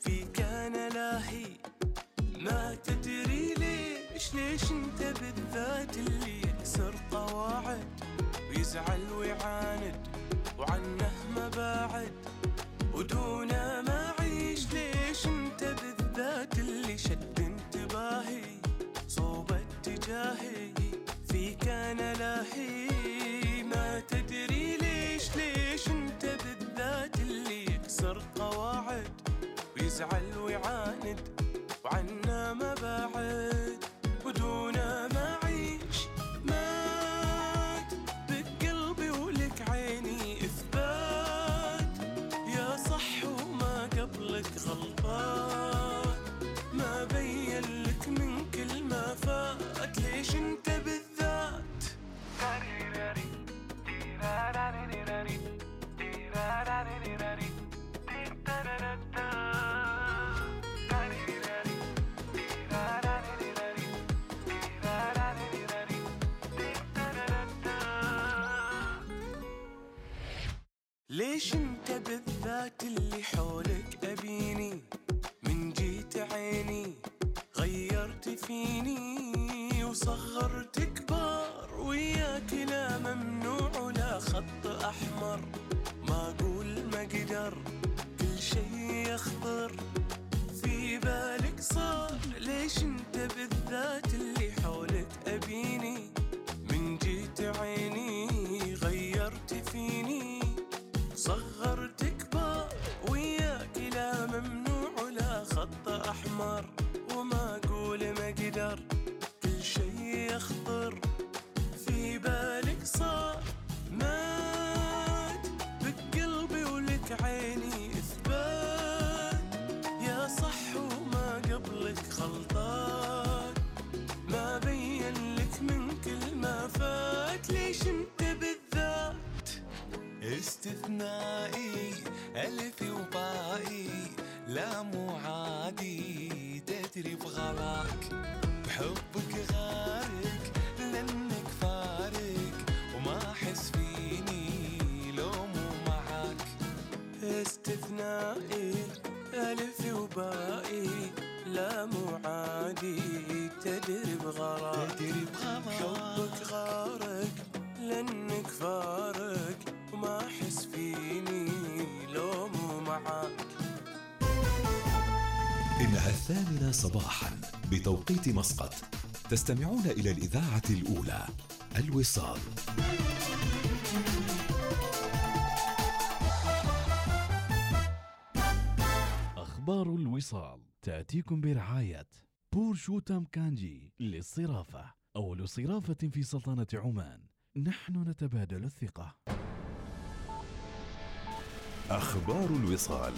فيك أنا لاهي. ما تدري ليش ليش انت بالذات اللي يكسر قواعد؟ ويزعل ويعاند وعنه ما باعد ودونه ما عيش ليش اتجاهي فيك أنا لاهي ما تدري ليش ليش أنت بالذات اللي يكسر قواعد ويزعل ليش انت بالذات اللي حولك أبيني؟ من جيت عيني غيرت فيني وصغرت كبار. وياك لا ممنوع ولا خط أحمر. ما أقول ما أقدر صباحا بتوقيت مسقط. تستمعون إلى الإذاعة الأولى الوصال. أخبار الوصال تأتيكم برعاية بورشوتام كانجي للصرافة. أول صرافة في سلطنة عمان. نحن نتبادل الثقة. أخبار الوصال.